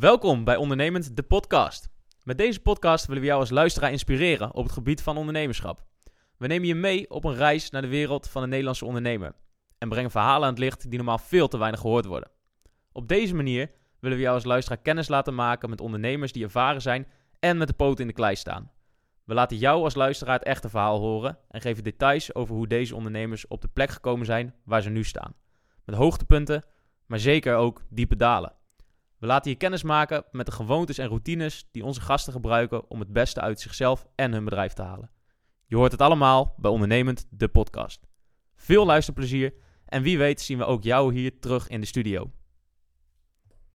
Welkom bij Ondernemend, de podcast. Met deze podcast willen we jou als luisteraar inspireren op het gebied van ondernemerschap. We nemen je mee op een reis naar de wereld van de Nederlandse ondernemer en brengen verhalen aan het licht die normaal veel te weinig gehoord worden. Op deze manier willen we jou als luisteraar kennis laten maken met ondernemers die ervaren zijn en met de poten in de klei staan. We laten jou als luisteraar het echte verhaal horen en geven details over hoe deze ondernemers op de plek gekomen zijn waar ze nu staan. Met hoogtepunten, maar zeker ook diepe dalen. We laten je kennis maken met de gewoontes en routines die onze gasten gebruiken om het beste uit zichzelf en hun bedrijf te halen. Je hoort het allemaal bij Ondernemend, de podcast. Veel luisterplezier en wie weet zien we ook jou hier terug in de studio.